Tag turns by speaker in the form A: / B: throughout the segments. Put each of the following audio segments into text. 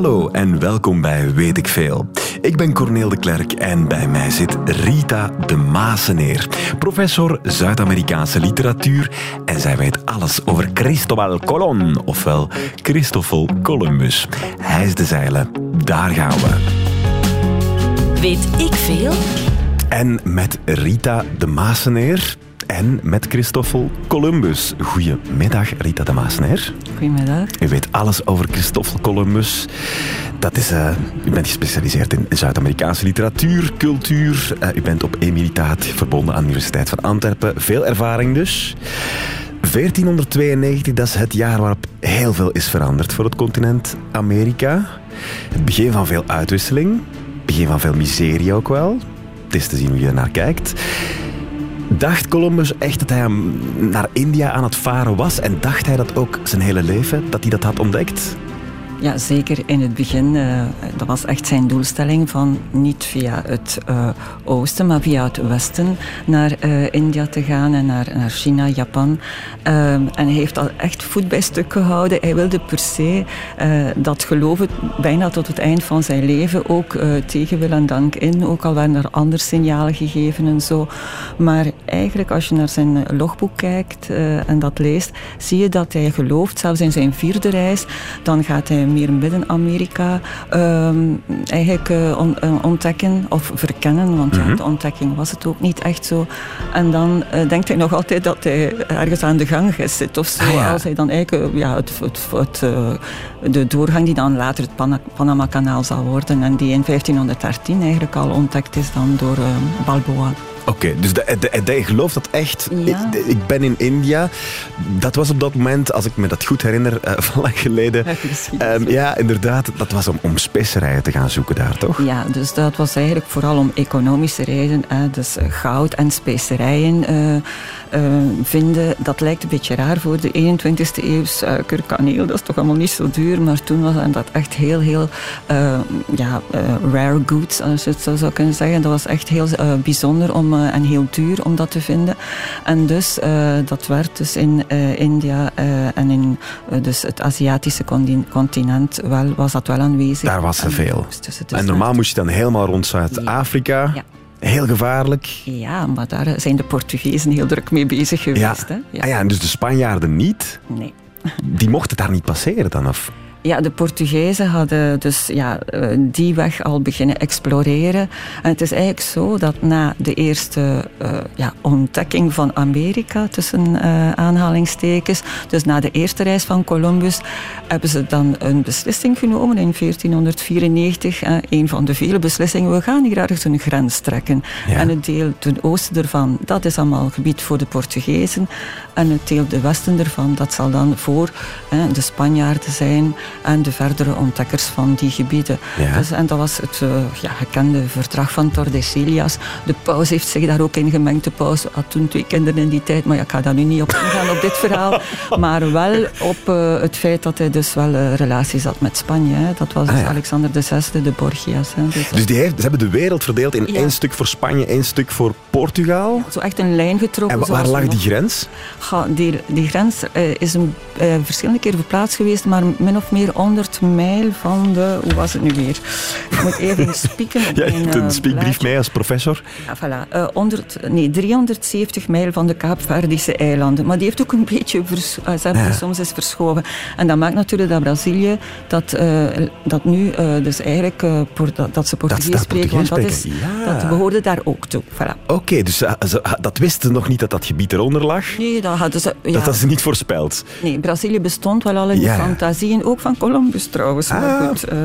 A: Hallo en welkom bij Weet ik Veel. Ik ben Corneel de Klerk en bij mij zit Rita de Maseneer, professor Zuid-Amerikaanse literatuur en zij weet alles over Cristobal Colon, ofwel Christoffel Columbus. Hij is de zeilen, daar gaan we.
B: Weet ik veel?
A: En met Rita de Maseneer en met Christoffel Columbus. Goedemiddag, Rita de Maasneer. U weet alles over Christoffel Columbus. Dat is, uh, u bent gespecialiseerd in Zuid-Amerikaanse literatuur, cultuur. Uh, u bent op emeritaat verbonden aan de Universiteit van Antwerpen. Veel ervaring dus. 1492, dat is het jaar waarop heel veel is veranderd voor het continent Amerika. Het begin van veel uitwisseling. Het begin van veel miserie ook wel. Het is te zien hoe je er naar kijkt. Dacht Columbus echt dat hij naar India aan het varen was? En dacht hij dat ook zijn hele leven, dat hij dat had ontdekt?
C: Ja, zeker in het begin. Uh, dat was echt zijn doelstelling van niet via het uh, oosten, maar via het westen naar uh, India te gaan en naar, naar China, Japan. en hij heeft dat echt voet bij stuk gehouden. Hij wilde per se dat geloven bijna tot het eind van zijn leven ook tegen wil en dank in. Ook al werden er andere signalen gegeven en zo. Maar eigenlijk als je naar zijn logboek kijkt en dat leest, zie je dat hij gelooft, zelfs in zijn vierde reis, dan gaat hij meer Midden-Amerika um, eigenlijk on, uh, ontdekken of verkennen. Want mm -hmm. ja, de ontdekking was het ook niet echt zo. En dan uh, denkt hij nog altijd dat hij ergens aan de gang zit of zo. Ah, ja. Als hij dan eigenlijk ja, het, het, het, de doorgang die dan later het Pan Panama-kanaal zal worden. En die in 1513 eigenlijk al ontdekt is dan door Balboa.
A: Oké, dus de, de, de, gelooft dat echt. Ja. Ik, ik, ben in India. Dat was op dat moment, als ik me dat goed herinner, uh, van lang geleden. Ja, um, ja, inderdaad, dat was om, om specerijen te gaan zoeken daar, toch?
C: Ja, dus dat was eigenlijk vooral om economische redenen. Hè, dus goud en specerijen uh, vinden. Dat lijkt een beetje raar voor de 21ste eeuw. Suiker, kaneel, dat is toch allemaal niet zo duur. Maar toen was dat echt heel, heel ja, rare goods, als je het zo zou kunnen zeggen. Dat was echt heel bijzonder om en heel duur om dat te vinden. En dus dat werd dus in India en in dus het Aziatische continent wel, was dat wel aanwezig.
A: Daar was er veel. Dus en normaal moest je dan helemaal rond Zuid-Afrika. Ja. Heel gevaarlijk.
C: Ja, maar daar zijn de Portugezen heel druk mee bezig geweest.
A: Ja. Hè? Ja. Ah ja, en dus de Spanjaarden niet?
C: Nee.
A: Die mochten daar niet passeren dan? Of?
C: Ja, de Portugezen hadden dus ja, die weg al beginnen exploreren. En het is eigenlijk zo dat na de eerste uh, ja, ontdekking van Amerika, tussen uh, aanhalingstekens, dus na de eerste reis van Columbus, hebben ze dan een beslissing genomen in 1494. Uh, een van de vele beslissingen, we gaan hier ergens een grens trekken. Ja. En het deel ten oosten ervan, dat is allemaal gebied voor de Portugezen. En het deel ten westen ervan, dat zal dan voor de Spanjaarden zijn en de verdere ontdekkers van die gebieden. Ja. Dus, en dat was het uh, ja, gekende verdrag van Tordesillas. De paus heeft zich daar ook in gemengd. De paus had toen twee kinderen in die tijd, maar ja, ik ga daar nu niet op ingaan op dit verhaal. Maar wel op uh, het feit dat hij dus wel uh, relaties had met Spanje. Hè. Dat was dus ah, ja. Alexander VI, de Borgias. Hè.
A: Dus, dus die heeft, ze hebben de wereld verdeeld in één stuk voor Spanje, één stuk voor Portugal.
C: Zo echt een lijn getrokken.
A: En waar lag die grens?
C: Die, die grens is een, verschillende keer verplaatst geweest, maar min of meer 100 mijl van de... Hoe was het nu weer? Ik moet even spieken.
A: Ja, je hebt een spiekbrief mee als professor.
C: Ja, voilà. Uh, 100, nee, 370 mijl van de Kaapverdische eilanden. Maar die heeft ook een beetje vers, uh, ja. soms is verschoven. En dat maakt natuurlijk dat Brazilië, dat, dat nu dus eigenlijk, dat, dat, ze Portugees dat spreken, want dat, is, ja. dat behoorde daar ook toe. Voilà.
A: Oké, okay, dus dat wisten nog niet dat dat gebied eronder lag?
C: Nee, dat hadden ze...
A: Dat hadden ze niet voorspeld?
C: Nee, Brazilië bestond wel al in de fantasieën, ook van Columbus trouwens. Maar goed, uh...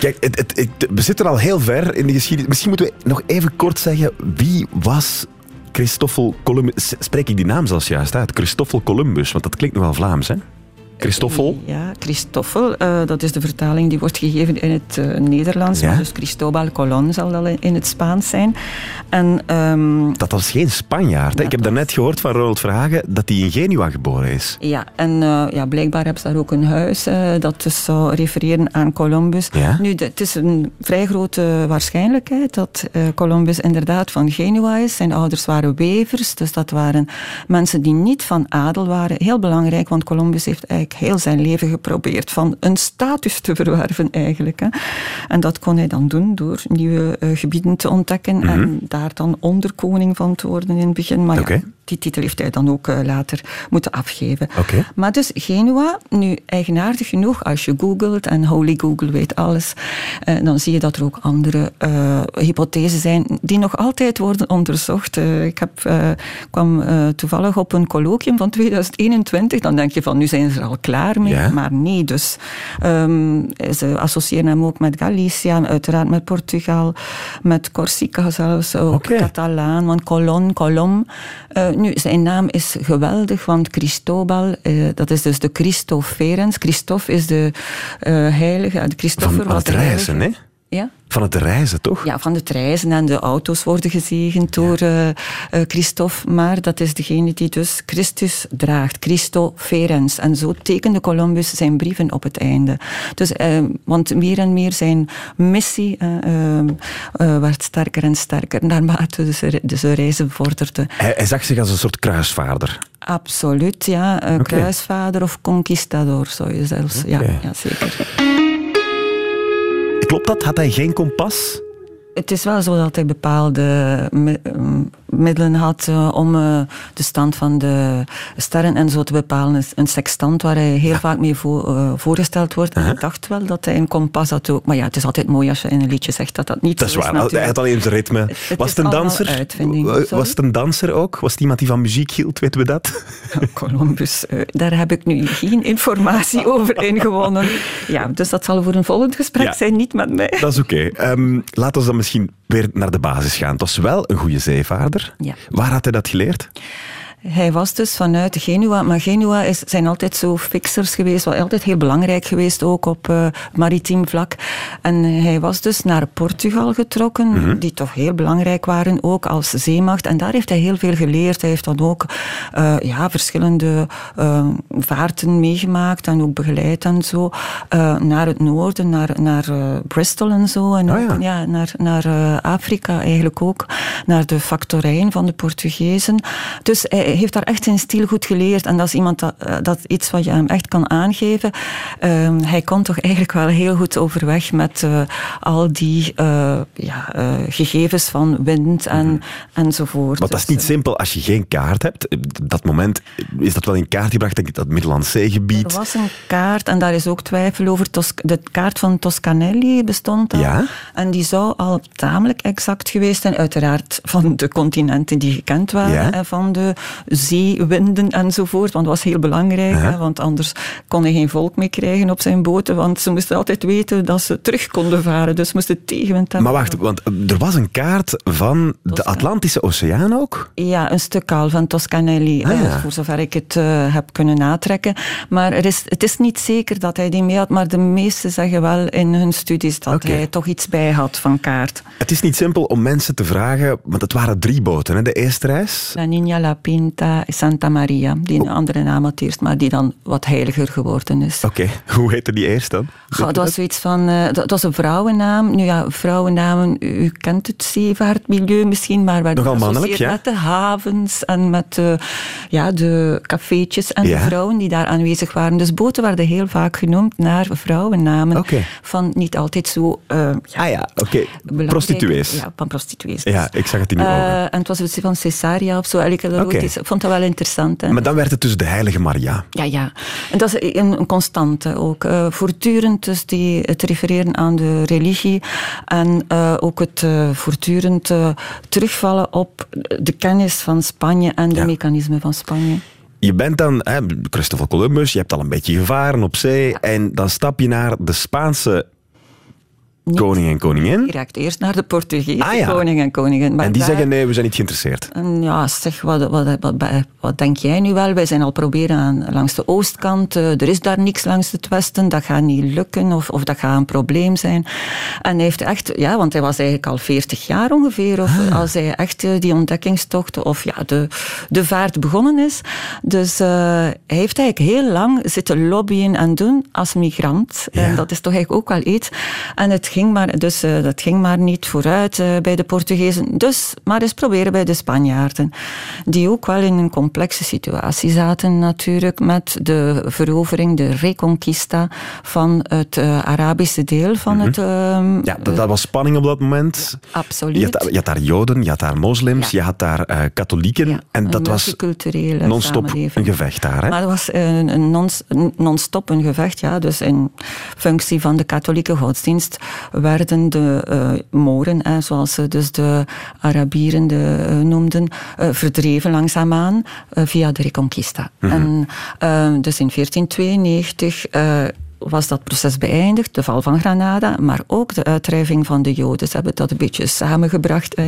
A: Kijk, het, het, het, we zitten al heel ver in de geschiedenis. Misschien moeten we nog even kort zeggen, wie was Christoffel Columbus? Spreek ik die naam zelfs juist uit? Christoffel Columbus, want dat klinkt nog wel Vlaams, hè? Christoffel?
C: Ja, Christoffel. Uh, dat is de vertaling die wordt gegeven in het uh, Nederlands. Ja? Maar dus Cristobal Colon zal dat in het Spaans zijn. En, um,
A: dat was geen Spanjaard. Ja, Ik heb daarnet gehoord van Ronald Verhagen dat hij in Genua geboren is.
C: Ja, en uh, ja, blijkbaar hebben ze daar ook een huis dat dus zou refereren aan Columbus.
A: Ja?
C: Nu, het is een vrij grote waarschijnlijkheid dat Columbus inderdaad van Genua is. Zijn ouders waren wevers, dus dat waren mensen die niet van adel waren. Heel belangrijk, want Columbus heeft eigenlijk eigenlijk heel zijn leven geprobeerd van een status te verwerven eigenlijk. Hè. En dat kon hij dan doen door nieuwe uh, gebieden te ontdekken en
A: Mhm.
C: daar dan onderkoning van te worden in het begin. Maar ja, die titel heeft hij dan ook eh, later moeten afgeven. Maar dus Genua, nu eigenaardig genoeg, als je googelt en Holy Google weet alles, eh, dan zie je dat er ook andere eh, hypothesen zijn die nog altijd worden onderzocht. Eh, ik heb, eh, kwam eh, toevallig op een colloquium van 2021, dan denk je van nu zijn ze er al klaar mee,
A: Ja.
C: maar nee dus. Ehm, ze associëren hem ook met Galicië, uiteraard met Portugal, met Corsica zelfs, ook
A: Oké.
C: Catalaan, want Colon, Colom. Eh, nu, zijn naam is geweldig, want Cristobal, eh, dat is dus de Christoferens. Christophe is de eh, heilige, de Christopher
A: Van,
C: was de
A: reizen, hè?
C: Ja?
A: Van het reizen, toch?
C: Ja, van het reizen en de auto's worden gezegend door eh, Christophe, maar dat is degene die dus Christus draagt, Christo Ferens. En zo tekende Columbus zijn brieven op het einde. Dus, eh, want meer en meer zijn missie werd sterker en sterker naarmate de, ze- de ze reizen vorderde.
A: Hij, hij zag zich als een soort kruisvaarder.
C: Absoluut, ja.
A: Oké.
C: Kruisvader of conquistador zou je zelfs. Ja, ja, zeker.
A: Klopt dat? Had hij geen kompas?
C: Het is wel zo dat hij bepaalde ehm, middelen had eh, om eh, de stand van de sterren en zo te bepalen. Een sextant waar hij heel vaak mee eh, voorgesteld wordt. En ik dacht wel dat hij een kompas had ook. Maar ja, het is altijd mooi als je in een liedje zegt dat dat niet
A: Dat is
C: zo
A: waar.
C: natuurlijk.
A: Hij had alleen zijn ritme.
C: het
A: Was
C: is
A: het een danser? Was het een danser ook? Was het iemand die van muziek hield? Weten we dat?
C: Columbus, daar heb ik nu geen informatie over ingewonnen. Ja, dus dat zal voor een volgend gesprek
A: Ja.
C: zijn, niet met mij.
A: Dat is oké. Ehm, laten we dan misschien weer naar de basis gaan. Het was wel een goede zeevaarder.
C: Ja.
A: Waar had hij dat geleerd?
C: Hij was dus vanuit Genua, maar Genua is, zijn altijd zo fixers geweest, wel altijd heel belangrijk geweest, ook op eh, maritiem vlak. En hij was dus naar Portugal getrokken,
A: Mhm.
C: die toch heel belangrijk waren, ook als zeemacht. En daar heeft hij heel veel geleerd. Hij heeft dan ook eh, ja, verschillende eh, vaarten meegemaakt en ook begeleid en zo. naar het noorden, naar, naar Bristol en zo. En
A: Ah,
C: ook,
A: ja.
C: naar, naar Afrika eigenlijk ook. Naar de factorijn van de Portugezen. Dus hij heeft daar echt zijn stil goed geleerd. En dat is iemand dat, eh, dat iets wat je hem echt kan aangeven. Ehm, hij kon toch eigenlijk wel heel goed overweg met eh, al die eh, ja, gegevens van wind en, enzovoort.
A: Want dat is
C: Dus,
A: niet simpel als je geen kaart hebt. Dat moment is dat wel in kaart gebracht, denk ik, dat Middellandse Zeegebied.
C: Er was een kaart, en daar is ook twijfel over. Tos- de kaart van Toscanelli bestond al.
A: Ja?
C: En die zou al tamelijk exact geweest zijn. Uiteraard van de continenten die gekend waren.
A: Ja?
C: En van de zeewinden enzovoort. Want dat was heel belangrijk. Hè, want anders kon hij geen volk meer krijgen op zijn boten. Want ze moesten altijd weten dat ze terug konden varen. Dus ze moesten tegenwind hebben.
A: Maar wacht, want er was een kaart van de Atlantische Oceaan ook?
C: Ja, een stuk al van Toscanelli,
A: Ah,
C: eh,
A: ja.
C: voor zover ik het eh, heb kunnen natrekken. Maar er is, het is niet zeker dat hij die mee had, maar de meesten zeggen wel in hun studies dat hij toch iets bij had van kaart.
A: Het is niet simpel om mensen te vragen, want het waren drie boten, hè, de eerste reis.
C: La Niña, La Pinta, Santa Maria, die een andere naam had eerst, maar die dan wat heiliger geworden is.
A: Oké, hoe heette die eerst dan?
C: Goh, dat was zoiets van, eh, dat, dat was een vrouwennaam. Nu ja, vrouwennamen, u, kent het zeevaartmilieu misschien, maar werden
A: Nogal mannelijk, ja.
C: met de havens en met de, ja, de cafeetjes en
A: Ja.
C: de vrouwen die daar aanwezig waren. Dus boten werden heel vaak genoemd naar vrouwennamen van niet altijd zo eh, ja,
A: Ah ja, oké. Prostituees.
C: Ja, van prostituees.
A: Ja, ik zag het in uw
C: Eh,
A: ogen.
C: en het was iets van Cesaria of zo. Elke
A: Oké.
C: Ik vond dat wel interessant. Hè.
A: Maar dan werd het dus de Heilige Maria.
C: Ja, ja. En dat is een, een constante ook. Eh, voortdurend dus die, het refereren aan de religie en eh, ook het eh, voortdurend terugvallen op de kennis van Spanje en de
A: Ja.
C: mechanismen van Spanje.
A: Je bent dan hè, Christopher Columbus, je hebt al een beetje gevaren op zee en dan stap je naar de Spaanse koning en koningin.
C: direct eerst naar de Portugese
A: Ah, ja.
C: koning en koningin. Maar
A: En die
C: daar-
A: zeggen nee, we zijn niet geïnteresseerd.
C: En ja, zeg, wat, wat, wat, wat denk jij nu wel? Wij zijn al proberen aan, langs de oostkant. eh, er is daar niks langs het westen. Dat gaat niet lukken of, of dat gaat een probleem zijn. En hij heeft echt, ja, want hij was eigenlijk al 40 jaar ongeveer. Of
A: Ah.
C: als hij echt eh, die ontdekkingstocht of ja, de, de vaart begonnen is. Dus eh, hij heeft eigenlijk heel lang zitten lobbyen en doen als migrant.
A: Ja.
C: En dat is toch eigenlijk ook wel iets. En het ging maar, dus, uh, dat ging maar niet vooruit uh, bij de Portugezen. Dus maar eens proberen bij de Spanjaarden. Die ook wel in een complexe situatie zaten natuurlijk met de verovering, de reconquista van het uh, Arabische deel van mm -hmm. het...
A: Uh, ja, dat, dat, was spanning op dat moment.
C: Absoluut.
A: Je had, je had daar Joden, je had daar moslims, ja. je had daar katholieken.
C: Ja,
A: en dat was non-stop
C: een
A: gevecht daar. Hè?
C: Maar dat was een, een non-stop een gevecht, ja. Dus in functie van de katholieke godsdienst werden de uh, Moren, eh, zoals ze dus de Arabieren de, uh, noemden, verdreven langzaamaan via de Reconquista. Mm -hmm. En dus in 1492 was dat proces beëindigd, de val van Granada, maar ook de uitdrijving van de Joden. Ze hebben dat een beetje samengebracht.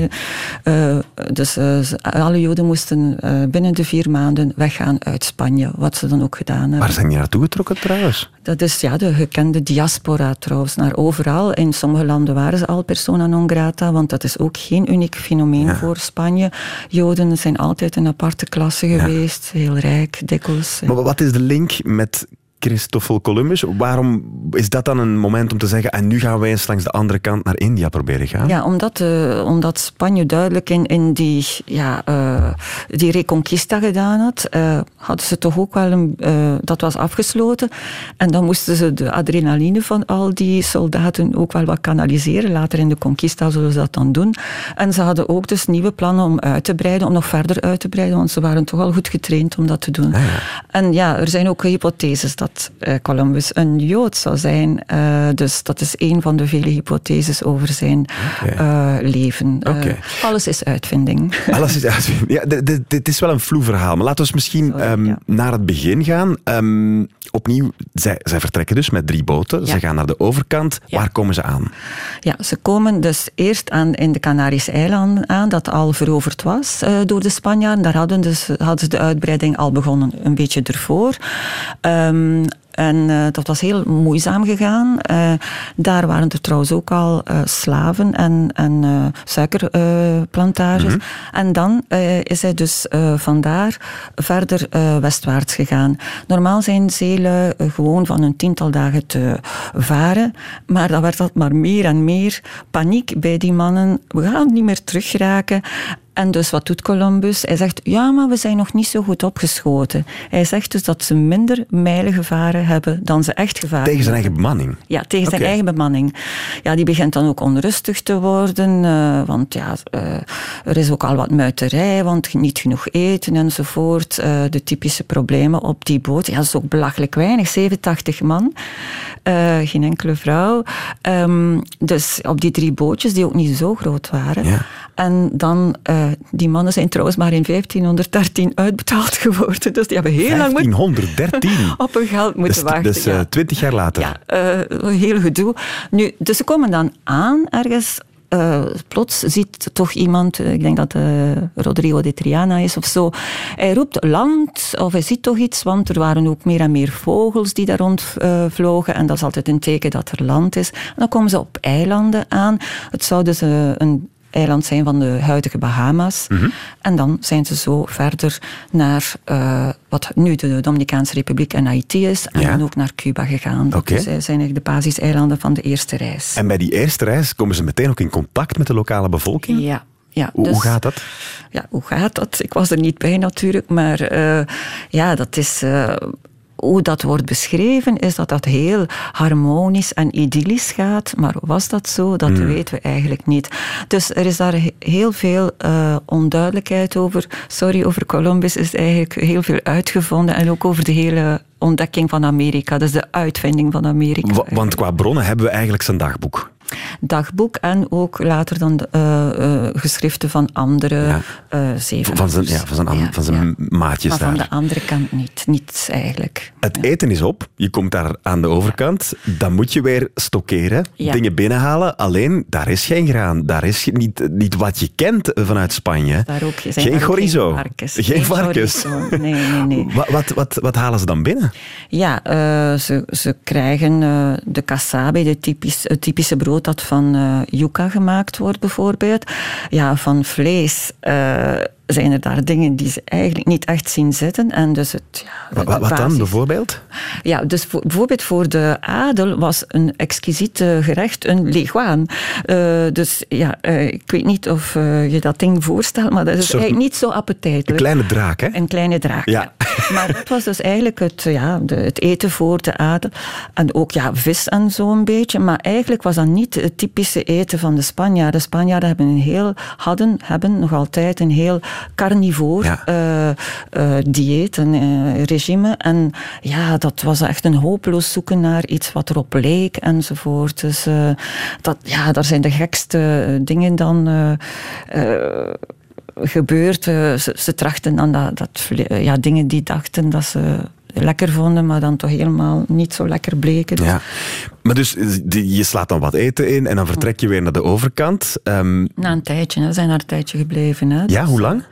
C: Uh, dus uh, alle Joden moesten uh, binnen de vier maanden weggaan uit Spanje, wat ze dan ook gedaan hebben.
A: Waar zijn die naartoe getrokken trouwens?
C: Dat is ja, de gekende diaspora trouwens, naar overal. In sommige landen waren ze al persona non grata, want dat is ook geen uniek fenomeen ja. voor Spanje. Joden zijn altijd een aparte klasse geweest, ja. heel rijk, dikwijls.
A: Maar wat is de link met Christoffel Columbus. Waarom is dat dan een moment om te zeggen en nu gaan wij eens langs de andere kant naar India proberen gaan?
C: Ja, omdat, uh, omdat Spanje duidelijk in, in die, ja, uh, die reconquista gedaan had, uh, hadden ze toch ook wel een, dat was afgesloten. En dan moesten ze de adrenaline van al die soldaten ook wel wat kanaliseren. Later in de conquista zullen ze dat dan doen. En ze hadden ook dus nieuwe plannen om uit te breiden, om nog verder uit te breiden, want ze waren toch al goed getraind om dat te doen. Ah, ja. En ja, er zijn ook hypotheses dat dat uh, Columbus een Jood zou zijn. Uh, dus dat is een van de vele hypotheses over zijn okay. uh, leven.
A: Okay.
C: alles is uitvinding.
A: Alles is uitvinding. Ja, dit is wel een vloe verhaal. Maar laten we misschien Sorry, um, ja. naar het begin gaan. Um, opnieuw, zij, zij, vertrekken dus met drie boten. Ja. Ze gaan naar de overkant. Waar komen ze aan?
C: Ja, ze komen dus eerst aan, in de Canarische eilanden aan, dat al veroverd was door de Spanjaarden. Daar hadden, dus, hadden ze de uitbreiding al begonnen, een beetje ervoor. Um, en uh, dat was heel moeizaam gegaan. Uh, daar waren er trouwens ook al uh, slaven en, en suikerplantages. Mm -hmm. En dan is hij dus vandaar verder westwaarts gegaan. Normaal zijn zeelui gewoon van een tiental dagen te varen. Maar dan werd dat maar meer en meer paniek bij die mannen. We gaan niet meer teruggeraken. En dus wat doet Columbus? Hij zegt, ja, maar we zijn nog niet zo goed opgeschoten. Hij zegt dus dat ze minder mijlen gevaren hebben dan ze echt gevaren
A: Tegen zijn eigen bemanning?
C: Ja, tegen okay. zijn eigen bemanning. Ja, die begint dan ook onrustig te worden, uh, want ja, uh, er is ook al wat muiterij, want niet genoeg eten enzovoort. Uh, de typische problemen op die boot. Ja, dat is ook belachelijk weinig, 87 man. geen enkele vrouw. Um, dus op die drie bootjes, die ook niet zo groot waren. Ja. En dan, uh, die mannen zijn trouwens maar in 1513 uitbetaald geworden. Dus die hebben heel
A: 1513?
C: lang op hun geld moeten
A: dus,
C: wachten.
A: Dus uh, 20 jaar later?
C: Ja, uh, heel gedoe. Nu, dus ze komen dan aan ergens uh, plots ziet toch iemand, ik denk dat uh, Rodrigo de Triana is of zo, hij roept land of hij ziet toch iets, want er waren ook meer en meer vogels die daar rondvlogen uh, en dat is altijd een teken dat er land is. En dan komen ze op eilanden aan. Het zou dus een eiland zijn van de huidige Bahama's. Mm -hmm. En dan zijn ze zo verder naar uh, wat nu de Dominicaanse Republiek en Haiti is. En ja. dan ook naar Cuba gegaan.
A: Okay.
C: Dus zij zijn eigenlijk de basiseilanden van de eerste reis.
A: En bij die eerste reis komen ze meteen ook in contact met de lokale bevolking?
C: Ja. Ja,
A: hoe,
C: dus,
A: hoe, gaat dat?
C: Ja, hoe gaat dat? Ik was er niet bij natuurlijk, maar uh, ja, dat is uh, hoe dat wordt beschreven, is dat dat heel harmonisch en idyllisch gaat. Maar was dat zo? Dat mm. weten we eigenlijk niet. Dus er is daar heel veel uh, onduidelijkheid over. Sorry, over Columbus is eigenlijk heel veel uitgevonden. En ook over de hele ontdekking van Amerika. Dus de uitvinding van Amerika.
A: Want qua bronnen hebben we eigenlijk zijn dagboek
C: dagboek en ook later dan de, uh, uh, geschriften van andere ja. uh, zeven.
A: Van zijn, ja, van zijn, ja, van zijn ja. maatjes
C: maar
A: daar.
C: van de andere kant niet. Niets eigenlijk.
A: Het eten is op. Je komt daar aan de overkant. Dan moet je weer stockeren. Dingen binnenhalen. Alleen, daar is geen graan. Daar is niet, niet wat je kent vanuit Spanje.
C: Daar ook,
A: geen chorizo.
C: Geen varkens.
A: Geen, geen varkens.
C: Chorizo. Nee, nee, nee.
A: wat, wat, wat, wat, halen ze dan binnen?
C: Ja, ze, ze krijgen de casabe, de typisch, het typische brood dat van uh, gemaakt wordt bijvoorbeeld. Ja, van vlees uh, zijn er daar dingen die ze eigenlijk niet echt zien zitten. En dus het, ja,
A: wat, wat dan bijvoorbeeld?
C: ja, dus voor, bijvoorbeeld voor de adel was een exquisiet gerecht een leguaan. dus ja, ik weet niet of je dat ding voorstelt, maar dat is eigenlijk niet zo appetijtelijk.
A: Een kleine draak, hè?
C: Een kleine draak, ja. Maar dat was dus eigenlijk het, ja, de, het eten voor de adel. En ook ja, vis en zo een beetje. Maar eigenlijk was dat niet het typische eten van de Spanjaarden. De Spanjaarden hebben een heel, hadden, hebben nog altijd een heel carnivoor eh, eh, dieet, een uh, regime. En ja, dat was echt een hopeloos zoeken naar iets wat erop leek enzovoort. Dus dat, ja, daar zijn de gekste dingen dan gebeurd. ze, ze trachten dan dat, dat, ja, dingen die dachten dat ze lekker vonden, maar dan toch helemaal niet zo lekker bleken.
A: Ja. Maar dus je slaat dan wat eten in en dan vertrek je weer naar de overkant.
C: Um... Na een tijdje, we zijn daar een tijdje gebleven. Hè.
A: Ja, hoe lang?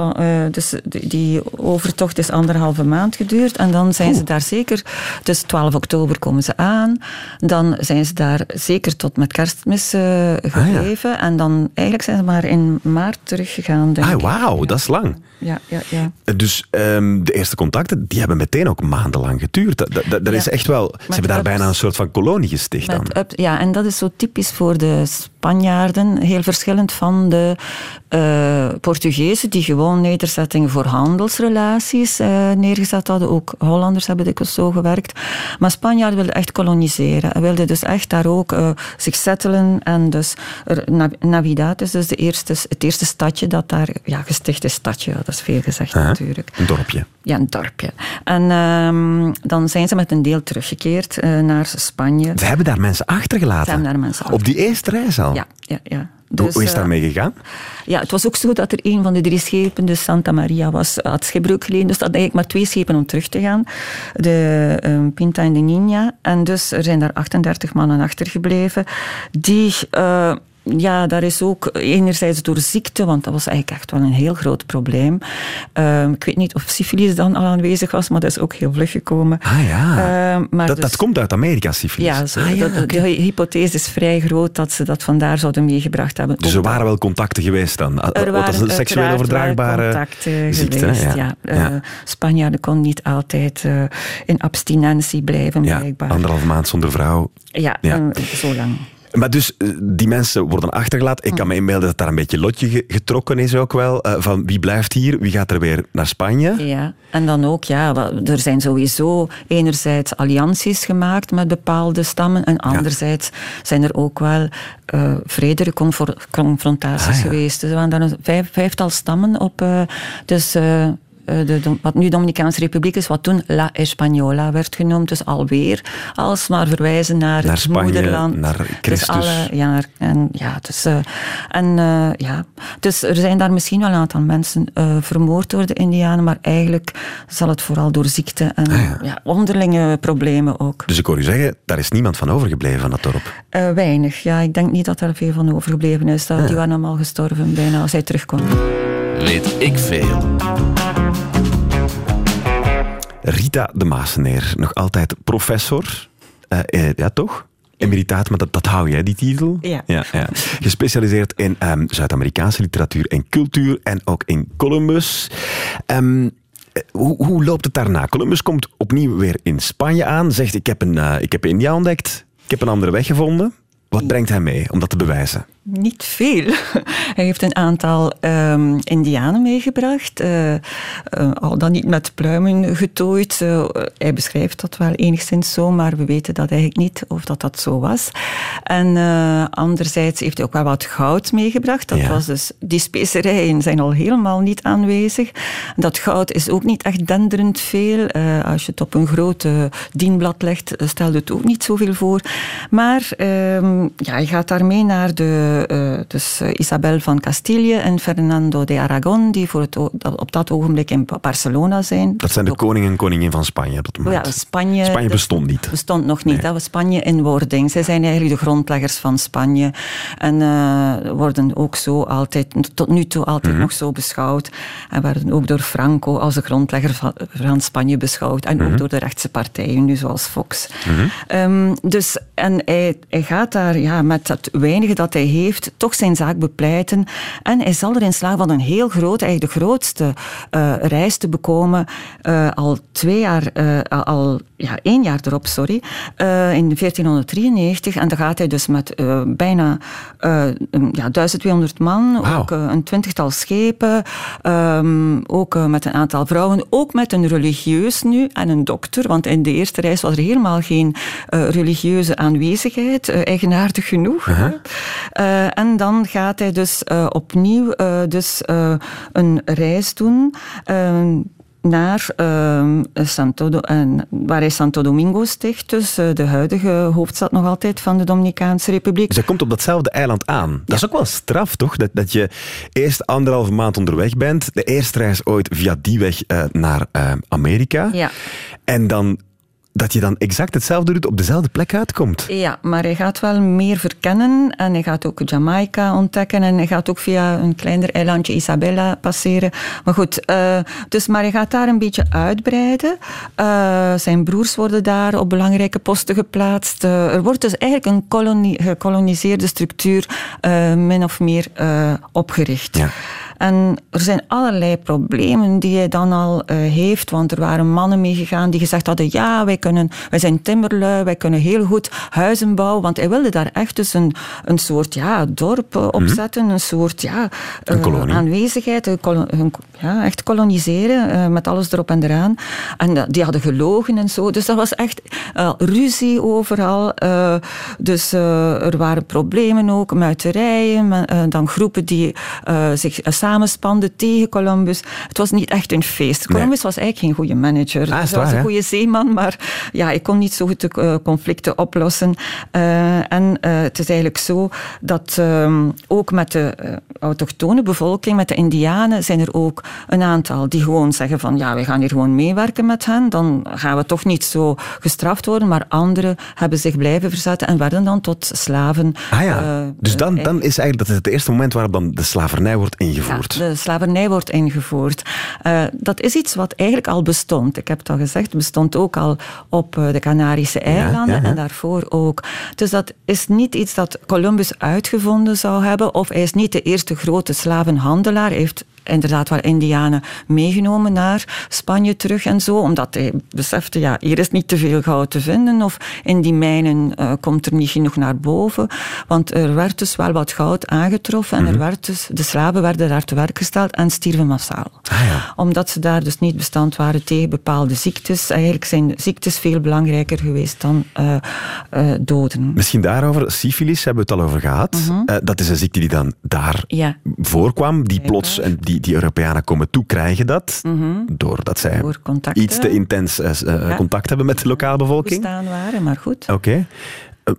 C: Uh, dus die overtocht is anderhalve maand geduurd en dan zijn ze daar zeker, dus 12 oktober komen ze aan, dan zijn ze daar zeker tot met kerstmis uh, gebleven en dan eigenlijk zijn ze maar in maart teruggegaan.
A: ah, wauw, dat is lang.
C: Ja, ja, ja.
A: Dus um, de eerste contacten, die hebben meteen ook maandenlang geduurd. Dat, dat, dat is echt wel, ze hebben daar bijna een soort van kolonie gesticht dan.
C: ja, en dat is zo typisch voor de Spanjaarden, heel verschillend van de uh, Portugezen, die gewoon nederzettingen voor handelsrelaties uh, neergezet hadden. Ook Hollanders hebben dikwijls zo gewerkt. Maar Spanjaarden wilden echt koloniseren. Wilden dus echt daar ook uh, zich settelen. En dus Navidad is dus de eerste, het eerste stadje dat daar, ja, gesticht is stadje, dat is veel gezegd natuurlijk.
A: Een dorpje.
C: Ja, een dorpje. En um, dan zijn ze met een deel teruggekeerd naar Spanje.
A: Ze hebben daar mensen achtergelaten? Ze
C: hebben daar mensen
A: Op die eerste reis al?
C: Ja, ja, ja.
A: Dus, Hoe is daarmee gegaan?
C: Ja, het was ook zo dat er een van de drie schepen, de Santa Maria, was, had schipbreuk geleden. Dus dat eigenlijk maar twee schepen om terug te gaan. De um, Pinta en de Nina. En dus er zijn daar 38 mannen achtergebleven. Die... Uh, ja, daar is ook enerzijds door ziekte, want dat was eigenlijk echt wel een heel groot probleem. Uh, ik weet niet of syfilis dan al aanwezig was, maar dat is ook heel vlug gekomen.
A: Ah ja, uh, maar dat, dus, dat komt uit Amerika, syfilis.
C: Ja, zo, ah, ja de hypothese is vrij groot dat ze dat vandaar zouden meegebracht hebben.
A: Dus er waren wel contacten geweest dan?
C: Er waren een seksueel overdraagbare contacten ziekte, geweest, ja. ja. Uh, Spanjaarden kon niet altijd uh, in abstinentie blijven, ja, blijkbaar.
A: anderhalf maand zonder vrouw.
C: Ja, ja. zo lang.
A: Maar dus, eh, die mensen worden achtergelaten. Ik kan me inbeelden dat daar een beetje lotje getrokken is ook wel. Uh, van wie blijft hier, wie gaat er weer naar Spanje?
C: Ja, en dan ook, ja, er zijn sowieso enerzijds allianties gemaakt met bepaalde stammen. En anderzijds zijn er ook wel uh, vredere confrontaties ah, geweest. Er waren daar een vijf, vijftal stammen op. dus eh, de, wat nu Dominicaanse Republiek is, wat toen La Española werd genoemd. Dus alweer alsmaar verwijzen naar,
A: naar
C: het
A: Spanje,
C: moederland.
A: Naar dus Christus. Dus alle,
C: ja, en, ja, dus, uh, en, uh, ja, dus er zijn daar misschien wel een aantal mensen vermoord door de Indianen, maar eigenlijk zal het vooral door ziekte en ah, ja. onderlinge problemen ook.
A: Dus ik hoor u zeggen, daar is niemand van overgebleven van dat dorp?
C: weinig, ja. Ik denk niet dat er veel van overgebleven is. Dat, Die waren allemaal gestorven bijna als hij terugkwam.
B: Weet ik veel.
A: Rita de Maaseneer, nog altijd professor. Uh, uh, ja, toch? Emeritaat, maar dat, dat hou jij, die titel?
C: Ja.
A: ja, ja. Gespecialiseerd in um, Zuid-Amerikaanse literatuur en cultuur en ook in Columbus. Um, hoe, hoe, loopt het daarna? Columbus komt opnieuw weer in Spanje aan, zegt ik heb, een, uh, ik heb India ontdekt, ik heb een andere weg gevonden. Wat brengt hij mee om dat te bewijzen?
C: Niet veel. Hij heeft een aantal um, indianen meegebracht, uh, uh, al dan niet met pluimen getooid. Uh, hij beschrijft dat wel enigszins zo, maar we weten dat eigenlijk niet of dat, dat zo was. En anderzijds heeft hij ook wel wat goud meegebracht. Dat was dus, die specerijen zijn al helemaal niet aanwezig. Dat goud is ook niet echt denderend veel. als je het op een grote dienblad legt, stelt het ook niet zoveel voor. Maar ehm, ja, hij gaat daarmee naar de dus uh, Isabel van Castilië en Fernando de Aragon, die voor het, op dat ogenblik in Barcelona zijn.
A: Dat zijn de koning en koningin van Spanje op dat moment.
C: Ja, Spanje,
A: Spanje bestond niet.
C: Bestond nog niet. Nee. Dat was Spanje in wording. Zij zijn eigenlijk de grondleggers van Spanje. En uh, worden ook zo altijd, tot nu toe altijd mm -hmm. nog zo beschouwd. En werden ook door Franco als de grondlegger van, van Spanje beschouwd. En mm -hmm. ook mhm. door de rechtse partijen, nu zoals Fox. Mm -hmm. um, dus, en hij, gaat daar ja, met het weinige dat hij heeft toch zijn zaak bepleiten. En hij zal erin slagen van een heel groot, eigenlijk de grootste uh, reis te bekomen. Uh, al twee jaar, uh, al ja, één jaar erop, sorry, in 1493. En dan gaat hij dus met bijna ja, 1200 man, ook een twintigtal schepen, ehm, ook met een aantal vrouwen, ook met een religieus nu en een dokter, want in de eerste reis was er helemaal geen religieuze aanwezigheid, eigenaardig genoeg. Uh en dan gaat hij dus uh, opnieuw uh, dus, uh, een reis doen naar Santo, waar hij Santo Domingo sticht, dus de huidige hoofdstad nog altijd van de Dominicaanse Republiek.
A: Dus hij komt op datzelfde eiland aan. Dat is ook wel straf, toch? Dat, dat je eerst anderhalve maand onderweg bent, de eerste reis ooit via die weg naar Amerika.
C: Ja.
A: En dan dat je dan exact hetzelfde doet, op dezelfde plek uitkomt.
C: Ja, maar hij gaat wel meer verkennen en hij gaat ook Jamaica ontdekken en hij gaat ook via een kleiner eilandje Isabella passeren. Maar goed, uh, dus, maar hij gaat daar een beetje uitbreiden. Uh, zijn broers worden daar op belangrijke posten geplaatst. Uh, er wordt dus eigenlijk een kolonie, gekoloniseerde structuur min of meer opgericht.
A: Ja.
C: En er zijn allerlei problemen die hij dan al uh, heeft, want er waren mannen meegegaan die gezegd hadden, ja, wij, kunnen, wij zijn timmerlui, wij kunnen heel goed huizen bouwen, want hij wilde daar echt dus een, een soort ja, dorp uh, opzetten, mm een soort ja,
A: uh,
C: aanwezigheid, een, ja, echt koloniseren, met alles erop en eraan. En die hadden gelogen en zo, dus dat was echt ruzie overal. dus er waren problemen ook, muiterijen, dan groepen die zich samenspande tegen Columbus. Het was niet echt een feest. Columbus was eigenlijk geen goede manager.
A: Ah,
C: hij was een goede zeeman, maar ja, ik kon niet zo goed de uh, conflicten oplossen. Uh, en uh, het is eigenlijk zo dat ehm, ook met de autochtone bevolking, met de indianen, zijn er ook een aantal die gewoon zeggen van ja, we gaan hier gewoon meewerken met hen. Dan gaan we toch niet zo gestraft worden. Maar anderen hebben zich blijven verzetten en werden dan tot slaven.
A: Ah ja, dus dan, dan is eigenlijk dat is het eerste moment waarop dan de slavernij wordt ingevoerd
C: de slavernij wordt ingevoerd. Uh, dat is iets wat eigenlijk al bestond. Ik heb het al gezegd, bestond ook al op eh, de Canarische eilanden en daarvoor ook. Dus dat is niet iets dat Columbus uitgevonden zou hebben, of hij is niet de eerste grote slavenhandelaar. Hij heeft inderdaad wel Indianen meegenomen naar Spanje terug en zo, omdat hij besefte, ja, hier is niet te veel goud te vinden, of in die mijnen uh, komt er niet genoeg naar boven, want er werd dus wel wat goud aangetroffen en er mhm. werd dus, de slaven werden daar te werk gesteld en stierven massaal.
A: Ah, ja.
C: Omdat ze daar dus niet bestand waren tegen bepaalde ziektes. Eigenlijk zijn ziektes veel belangrijker geweest dan uh, uh, doden.
A: Misschien daarover, syfilis hebben we het al over gehad. Mhm. dat is een ziekte die dan daar
C: ja.
A: voorkwam, die plots en die die, Europeanen komen toe, krijgen dat.
C: Mm
A: Doordat zij iets te intens uh, contact hebben met de lokale bevolking.
C: Staan waren, maar goed.
A: Oké. Eh,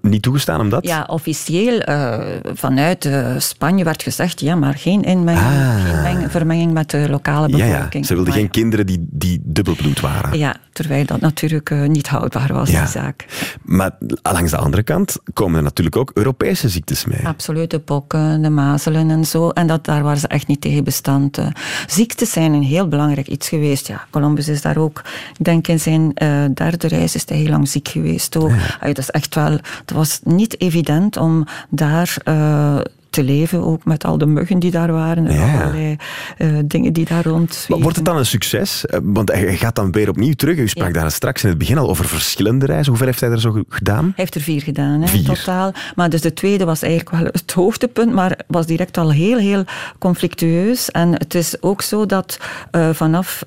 A: niet toegestaan omdat?
C: Ja, officieel uh, vanuit uh, Spanje werd gezegd, ja, maar geen inmenging, ah. geen vermenging met de lokale bevolking.
A: Ja, ja. Ze wilden geen kinderen die, die dubbelbloed waren.
C: Ja, terwijl dat natuurlijk uh, niet houdbaar was, die zaak.
A: Maar langs de andere kant komen er natuurlijk ook Europese ziektes mee.
C: Absoluut, de pokken, de mazelen en zo. En dat, daar waren ze echt niet tegen bestand. ziektes zijn een heel belangrijk iets geweest. Ja, Columbus is daar ook, ik denk in zijn derde reis is hij heel lang ziek geweest ook. Ja. dat is echt wel het was niet evident om daar uh, te leven, ook met al de muggen die daar waren en ja. allerlei uh, dingen die daar rond.
A: Wordt het dan een succes? Eh, want hij gaat dan weer opnieuw terug. U sprak daar straks in het begin al over verschillende reizen. Hoeveel heeft hij er zo gedaan? Hij
C: heeft er vier gedaan, hè, in totaal. Maar dus de tweede was eigenlijk wel het hoogtepunt, maar was direct al heel, heel conflictueus. En het is ook zo dat uh, vanaf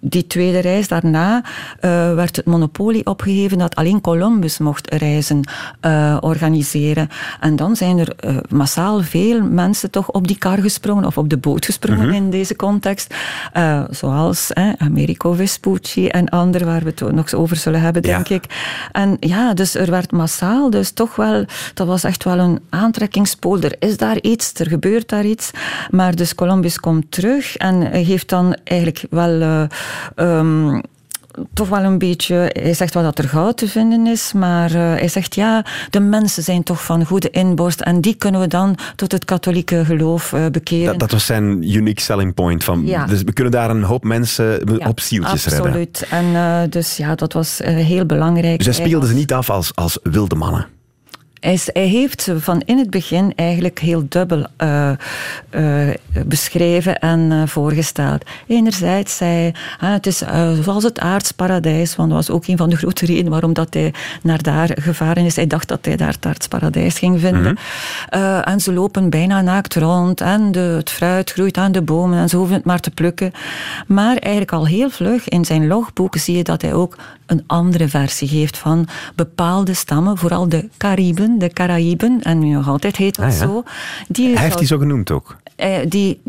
C: die tweede reis daarna uh, werd het monopolie opgegeven dat alleen Columbus mocht reizen uh, organiseren. En dan zijn er uh, massaal veel mensen toch op die kar gesprongen of op de boot gesprongen -hmm. in deze context. zoals Americo Vespucci en anderen waar we het nog over zullen hebben, denk ik. En ja, dus er werd massaal, dus toch wel, dat was echt wel een aantrekkingspool. Er is daar iets, er gebeurt daar iets. Maar dus Columbus komt terug en heeft dan eigenlijk wel Um, toch wel een beetje. Hij zegt wel dat er goud te vinden is, maar uh, hij zegt ja, de mensen zijn toch van goede inborst en die kunnen we dan tot het katholieke geloof uh, bekeren.
A: Dat, dat, was zijn unique selling point. Van,
C: ja.
A: Dus we kunnen daar een hoop mensen ja, op zieltjes
C: absoluut.
A: redden.
C: Absoluut. En uh, dus ja, dat was heel belangrijk.
A: Dus hij speelde ze niet af als, als wilde mannen?
C: Hij, hij, heeft van in het begin eigenlijk heel dubbel uh, uh, beschreven en voorgesteld. Enerzijds zei hij, het is zoals het aardsparadijs, want dat was ook een van de grote redenen waarom dat hij naar daar gevaren is. Hij dacht dat hij daar het aardsparadijs ging vinden. Mhm. en ze lopen bijna naakt rond en de, het fruit groeit aan de bomen en ze hoeven het maar te plukken. Maar eigenlijk al heel vlug in zijn logboek zie je dat hij ook een andere versie geeft van bepaalde stammen, vooral de Cariben, de Caraïben, en nu nog altijd heet dat ah, zo.
A: Die hij heeft die zo genoemd ook?
C: Eh, die,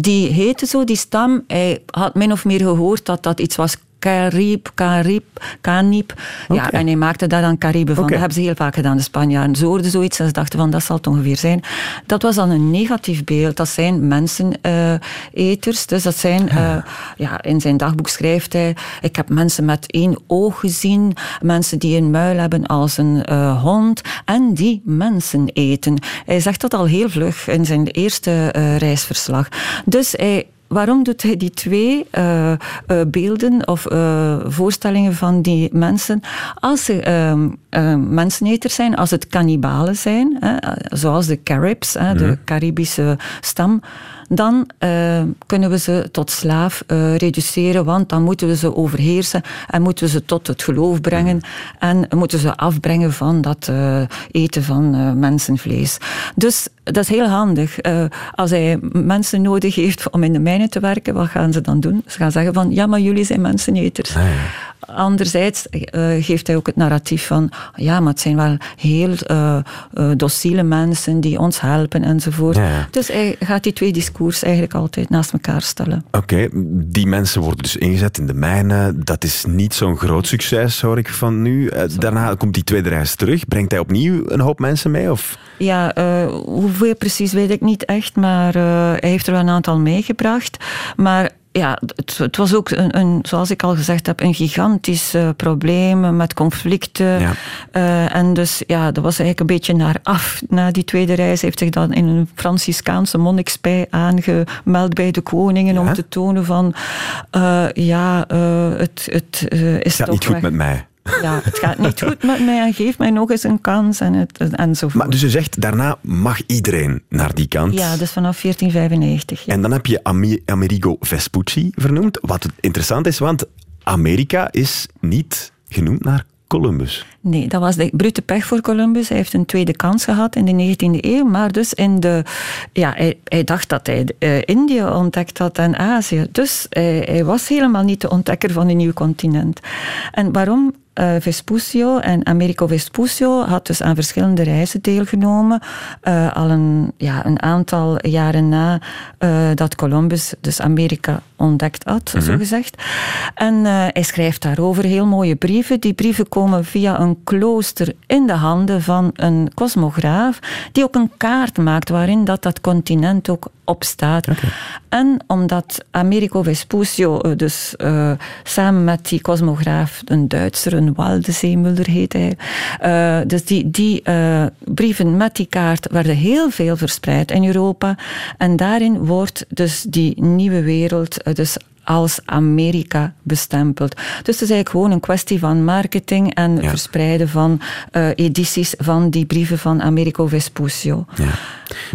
C: die heette zo, die stam. Hij had min of meer gehoord dat dat iets was Carib, Carib, Canip. Ja, en hij maakte daar dan Caribe van. Dat hebben ze heel vaak gedaan, de Spanjaarden. Ze hoorden zoiets en ze dachten van, dat zal het ongeveer zijn. Dat was dan een negatief beeld. Dat zijn menseneters. dus dat zijn, uh, ja, in zijn dagboek schrijft hij, ik heb mensen met één oog gezien, mensen die een muil hebben als een uh, hond, en die mensen eten. Hij zegt dat al heel vlug in zijn eerste uh, reisverslag. Dus hij waarom doet hij die twee uh, uh, beelden of uh, voorstellingen van die mensen? Als ze menseneters zijn, als het kannibalen zijn, zoals de Caribs, de mhm. Caribische stam, dan uh, kunnen we ze tot slaaf uh, reduceren, want dan moeten we ze overheersen en moeten we ze tot het geloof brengen en moeten ze afbrengen van dat uh, eten van mensenvlees. Dus dat is heel handig. als hij mensen nodig heeft om in de mijnen te werken, wat gaan ze dan doen? Ze gaan zeggen van, ja, maar jullie zijn menseneters. Ah, Anderzijds uh, geeft hij ook het narratief van, ja, maar het zijn wel heel uh, uh, docile mensen die ons helpen enzovoort. Dus hij gaat die twee discours eigenlijk altijd naast elkaar stellen.
A: Oké, die mensen worden dus ingezet in de mijnen. Dat is niet zo'n groot succes, hoor ik van nu. daarna komt die tweede reis terug. Brengt hij opnieuw een hoop mensen mee? Of?
C: Ja, hoeveel precies weet ik niet echt, maar hij heeft er wel een aantal meegebracht. Maar ja, het, het, was ook, een, een, zoals ik al gezegd heb, een gigantisch uh, probleem met conflicten. Ja. Uh, en dus ja, dat was eigenlijk een beetje naar af. Na die tweede reis heeft zich dan in een Franciscaanse monnikspij aangemeld bij de koningen om te tonen van uh, ja, het, het is
A: Gaat
C: toch
A: niet goed met mij.
C: Ja, het gaat niet goed met mij en geef mij nog eens een kans en, het, enzovoort.
A: Maar dus je zegt, daarna mag iedereen naar die kant.
C: Ja, dus vanaf 1495.
A: En dan heb je Amerigo Vespucci vernoemd. Wat interessant is, want Amerika is niet genoemd naar Columbus.
C: Nee, dat was de brute pech voor Columbus. Hij heeft een tweede kans gehad in de 19e eeuw, maar dus in de... Ja, hij, hij dacht dat hij uh, Indië ontdekt had en Azië. Dus hij, hij was helemaal niet de ontdekker van een nieuw continent. En waarom uh, Vespuccio en Americo Vespuccio had dus aan verschillende reizen deelgenomen. Uh, al een, ja, een aantal jaren na dat Columbus dus Amerika ontdekt had, zo gezegd. En hij schrijft daarover heel mooie brieven. Die brieven komen via een klooster in de handen van een cosmograaf, die ook een kaart maakt waarin dat, dat continent ook opstaat. Okay. En omdat Americo Vespuccio dus uh, samen met die cosmograaf, een Duitser, een Waldezeemuller heet hij, uh, dus die, die uh, brieven met die kaart werden heel veel verspreid in Europa. En daarin wordt dus die nieuwe wereld, dus als Amerika bestempeld. Dus het is eigenlijk gewoon een kwestie van marketing en verspreiden van uh, edities van die brieven van Americo Vespuccio. Ja.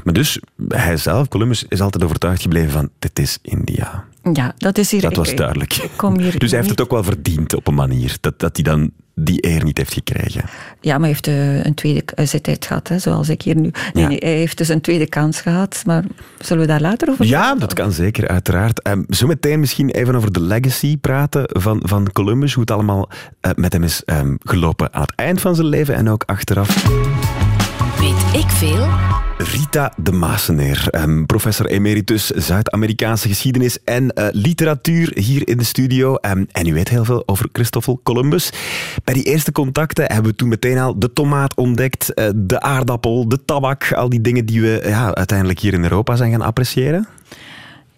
A: Maar dus, hij zelf, Columbus, is altijd overtuigd gebleven van dit is India.
C: Ja, dat is hier...
A: Dat was duidelijk. Hier dus hij heeft het ook wel verdiend op een manier. Dat, dat hij dan die eer niet heeft gekregen.
C: Ja, maar hij heeft uh, een tweede uh, tijd gehad, hè, zoals ik hier nu. Nee, nee, hij heeft dus een tweede kans gehad, maar zullen we daar later over
A: praten? Ja, dat kan zeker, uiteraard. Um, zo meteen misschien even over de legacy praten van, van Columbus, hoe het allemaal uh, met hem is um, gelopen aan het eind van zijn leven en ook achteraf.
B: Weet ik veel?
A: Rita de Maaseneer, um, professor emeritus Zuid-Amerikaanse geschiedenis en uh, literatuur hier in de studio. Um, en u weet heel veel over Christoffel Columbus. Bij die eerste contacten hebben we toen meteen al de tomaat ontdekt, uh, de aardappel, de tabak, al die dingen die we ja, uiteindelijk hier in Europa zijn gaan appreciëren.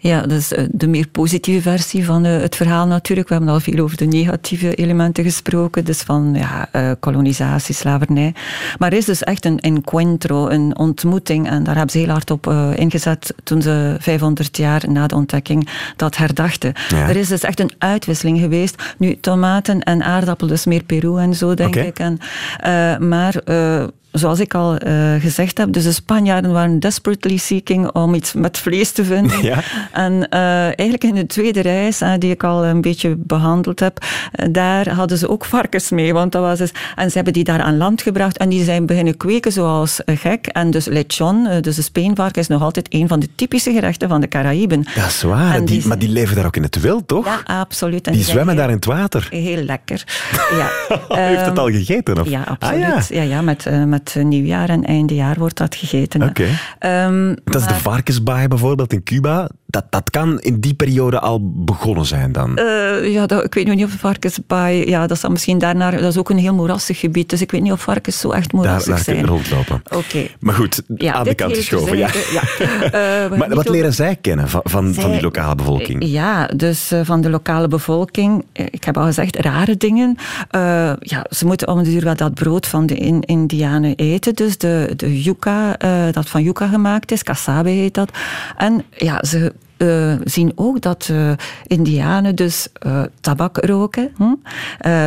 C: Ja, dat is eh, de meer positieve versie van eh, het verhaal natuurlijk. We hebben al veel over de negatieve elementen gesproken, dus van ja, eh, kolonisatie, slavernij. Maar er is dus echt een encuentro, een ontmoeting, en daar hebben ze heel hard op ingezet toen ze 500 jaar na de ontdekking dat herdachten. Er is dus echt een uitwisseling geweest. Nu, tomaten en aardappelen, dus meer Peru en zo, denk ik. En, maar zoals ik al uh, gezegd heb, dus de Spanjaarden waren desperately seeking om iets met vlees te vinden.
A: Ja.
C: En uh, eigenlijk in de tweede reis, uh, die ik al een beetje behandeld heb, daar hadden ze ook varkens mee. Want dat was dus, en ze hebben die daar aan land gebracht en die zijn beginnen kweken zoals gek. En dus lechon, dus de speenvarken, is nog altijd een van de typische gerechten van de Caraïben.
A: Dat is waar, die, maar die leven daar ook in het wild, toch?
C: Ja, absoluut. En
A: die zwemmen daar in het water.
C: Heel lekker. Ja.
A: Heeft het al gegeten? Of?
C: Ja, absoluut. Ah, ja. ja. Ja, met, uh, met nieuwjaar en eindejaar wordt dat gegeten.
A: Oké. Okay. Um, dat is maar... de varkensbaai bijvoorbeeld in Cuba dat, dat kan in die periode al begonnen zijn dan?
C: Uh, ja, dat, ik weet nog niet of varkensbaai... Ja, dat, is misschien daarna, dat is ook een heel moerassig gebied, dus ik weet niet of varkens zo echt moerassig
A: daar, daar
C: zijn.
A: Daar rondlopen.
C: Oké.
A: Maar goed,
C: ja,
A: aan de kant geschoven. Ja.
C: ja.
A: Uh, maar wat leren zij kennen van, van,
C: zij,
A: van die lokale bevolking?
C: Ja, dus uh, van de lokale bevolking, ik heb al gezegd, rare dingen. ja, ze moeten om de duur wel dat brood van de in, Indianen eten, dus de, de yucca, dat van yucca gemaakt is, casabe heet dat. En ja, ze uh, zien ook dat uh, Indianen dus uh, tabak roken.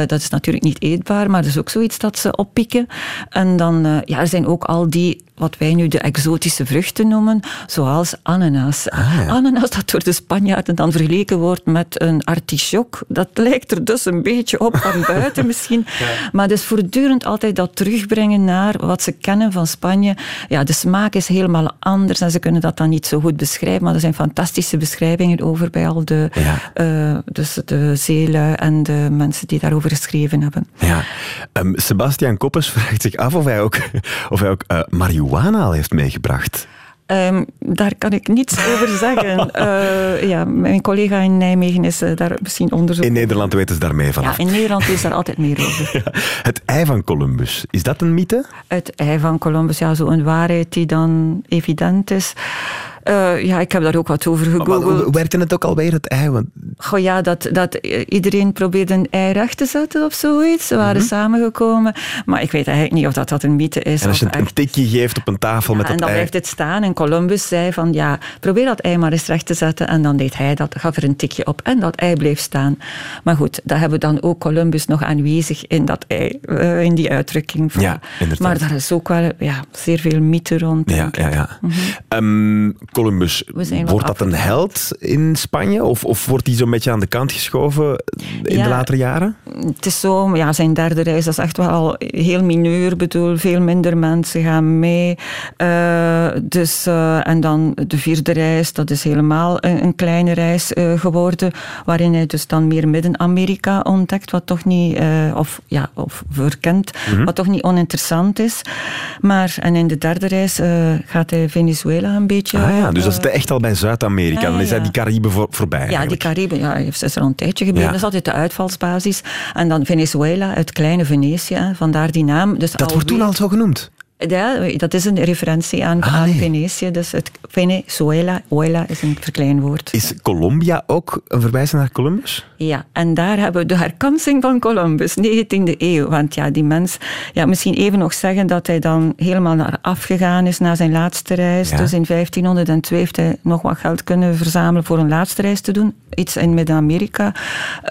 C: Dat is natuurlijk niet eetbaar, maar dat is ook zoiets dat ze oppikken. En dan, ja, er zijn ook al die wat wij nu de exotische vruchten noemen, zoals ananas.
A: Ah, ja.
C: Ananas dat door de Spanjaarden dan vergeleken wordt met een artichok. Dat lijkt er dus een beetje op van buiten misschien. Ja. Maar het is voortdurend altijd dat terugbrengen naar wat ze kennen van Spanje. Ja, de smaak is helemaal anders en ze kunnen dat dan niet zo goed beschrijven, maar er zijn fantastische beschrijvingen over bij al de,
A: ja.
C: uh, dus de zeelui en de mensen die daarover geschreven hebben.
A: Ja. Um, Sebastian Koppes vraagt zich af of hij ook, of hij ook uh, marihuana al heeft meegebracht.
C: Um, daar kan ik niets over zeggen. Uh, ja, mijn collega in Nijmegen is uh, daar misschien onderzoek
A: In Nederland weten ze daar mee vanaf.
C: Ja, in Nederland is daar altijd meer over.
A: ja. Het ei van Columbus, is dat een mythe?
C: Het ei van Columbus, ja, zo'n waarheid die dan evident is. Uh, ja, ik heb daar ook wat over gegoogeld.
A: Maar, werkte het ook alweer, het ei? Want...
C: Goh, ja, dat, dat iedereen probeerde een ei recht te zetten of zoiets. Ze waren mm -hmm. samengekomen. Maar ik weet eigenlijk niet of dat, dat een mythe is.
A: En als je een,
C: echt...
A: tikje geeft op een tafel
C: ja,
A: met
C: en
A: dat
C: dan
A: ei...
C: blijft het staan. En Columbus zei van, ja, probeer dat ei maar eens recht te zetten. En dan deed hij dat, gaf er een tikje op. En dat ei bleef staan. Maar goed, dat hebben we dan ook Columbus nog aanwezig in dat ei. Uh, in die uitdrukking. Van.
A: Ja, inderdaad.
C: Maar daar is ook wel ja, zeer veel mythe rond.
A: Ja, ja, ja. Mm -hmm. um, Columbus... Wordt dat een held in Spanje? Of, of wordt hij zo'n beetje aan de kant geschoven in
C: ja,
A: de latere jaren?
C: Het is zo, ja, zijn derde reis dat is echt wel al heel mineur. bedoel, veel minder mensen gaan mee. Uh, dus, uh, en dan de vierde reis, dat is helemaal een, een kleine reis uh, geworden. Waarin hij dus dan meer Midden-Amerika ontdekt, wat toch niet, of, ja, of verkent, mm -hmm. wat toch niet oninteressant is. Maar, en in de derde reis gaat hij Venezuela een beetje.
A: Ah ja, dus dat is echt al bij Zuid-Amerika. Ja, dan is hij die Cariben voor, voorbij.
C: Ja,
A: eigenlijk.
C: die Cariben ja, is er al een tijdje gebleven. Dat is altijd de uitvalsbasis. En dan Venezuela, het kleine Venetië, vandaar die naam. Dus
A: dat wordt toen al zo genoemd?
C: Ja, dat is een referentie aan,
A: ah,
C: aan
A: nee.
C: Venetië. Dus het Venezuela, Oela is een verkleinwoord.
A: Is Colombia ook een verwijzing naar Columbus?
C: Ja, en daar hebben we de herkansing van Columbus, 19e eeuw. Want ja, die mens, ja, misschien even nog zeggen dat hij dan helemaal naar afgegaan is na zijn laatste reis.
A: Ja.
C: Dus in 1502 heeft hij nog wat geld kunnen verzamelen voor een laatste reis te doen. Iets in Midden-Amerika,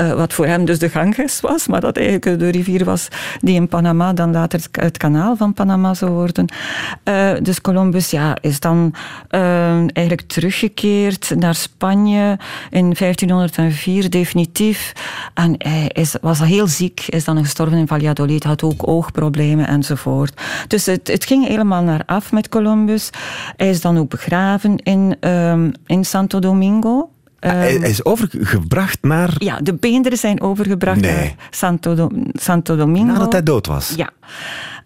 C: uh, wat voor hem dus de ganges was, maar dat eigenlijk de rivier was die in Panama dan later het kanaal van Panama zou worden. Uh, dus Columbus ja, is dan uh, eigenlijk teruggekeerd naar Spanje in 1504, definitief. En hij is, was heel ziek, is dan gestorven in Valladolid, had ook oogproblemen enzovoort. Dus het, het ging helemaal naar af met Columbus. Hij is dan ook begraven in, um, in Santo Domingo.
A: Um, hij is overgebracht naar...
C: Ja, de beenderen zijn overgebracht
A: nee.
C: naar Santo, Do Santo Domingo.
A: Nadat hij dood was?
C: Ja.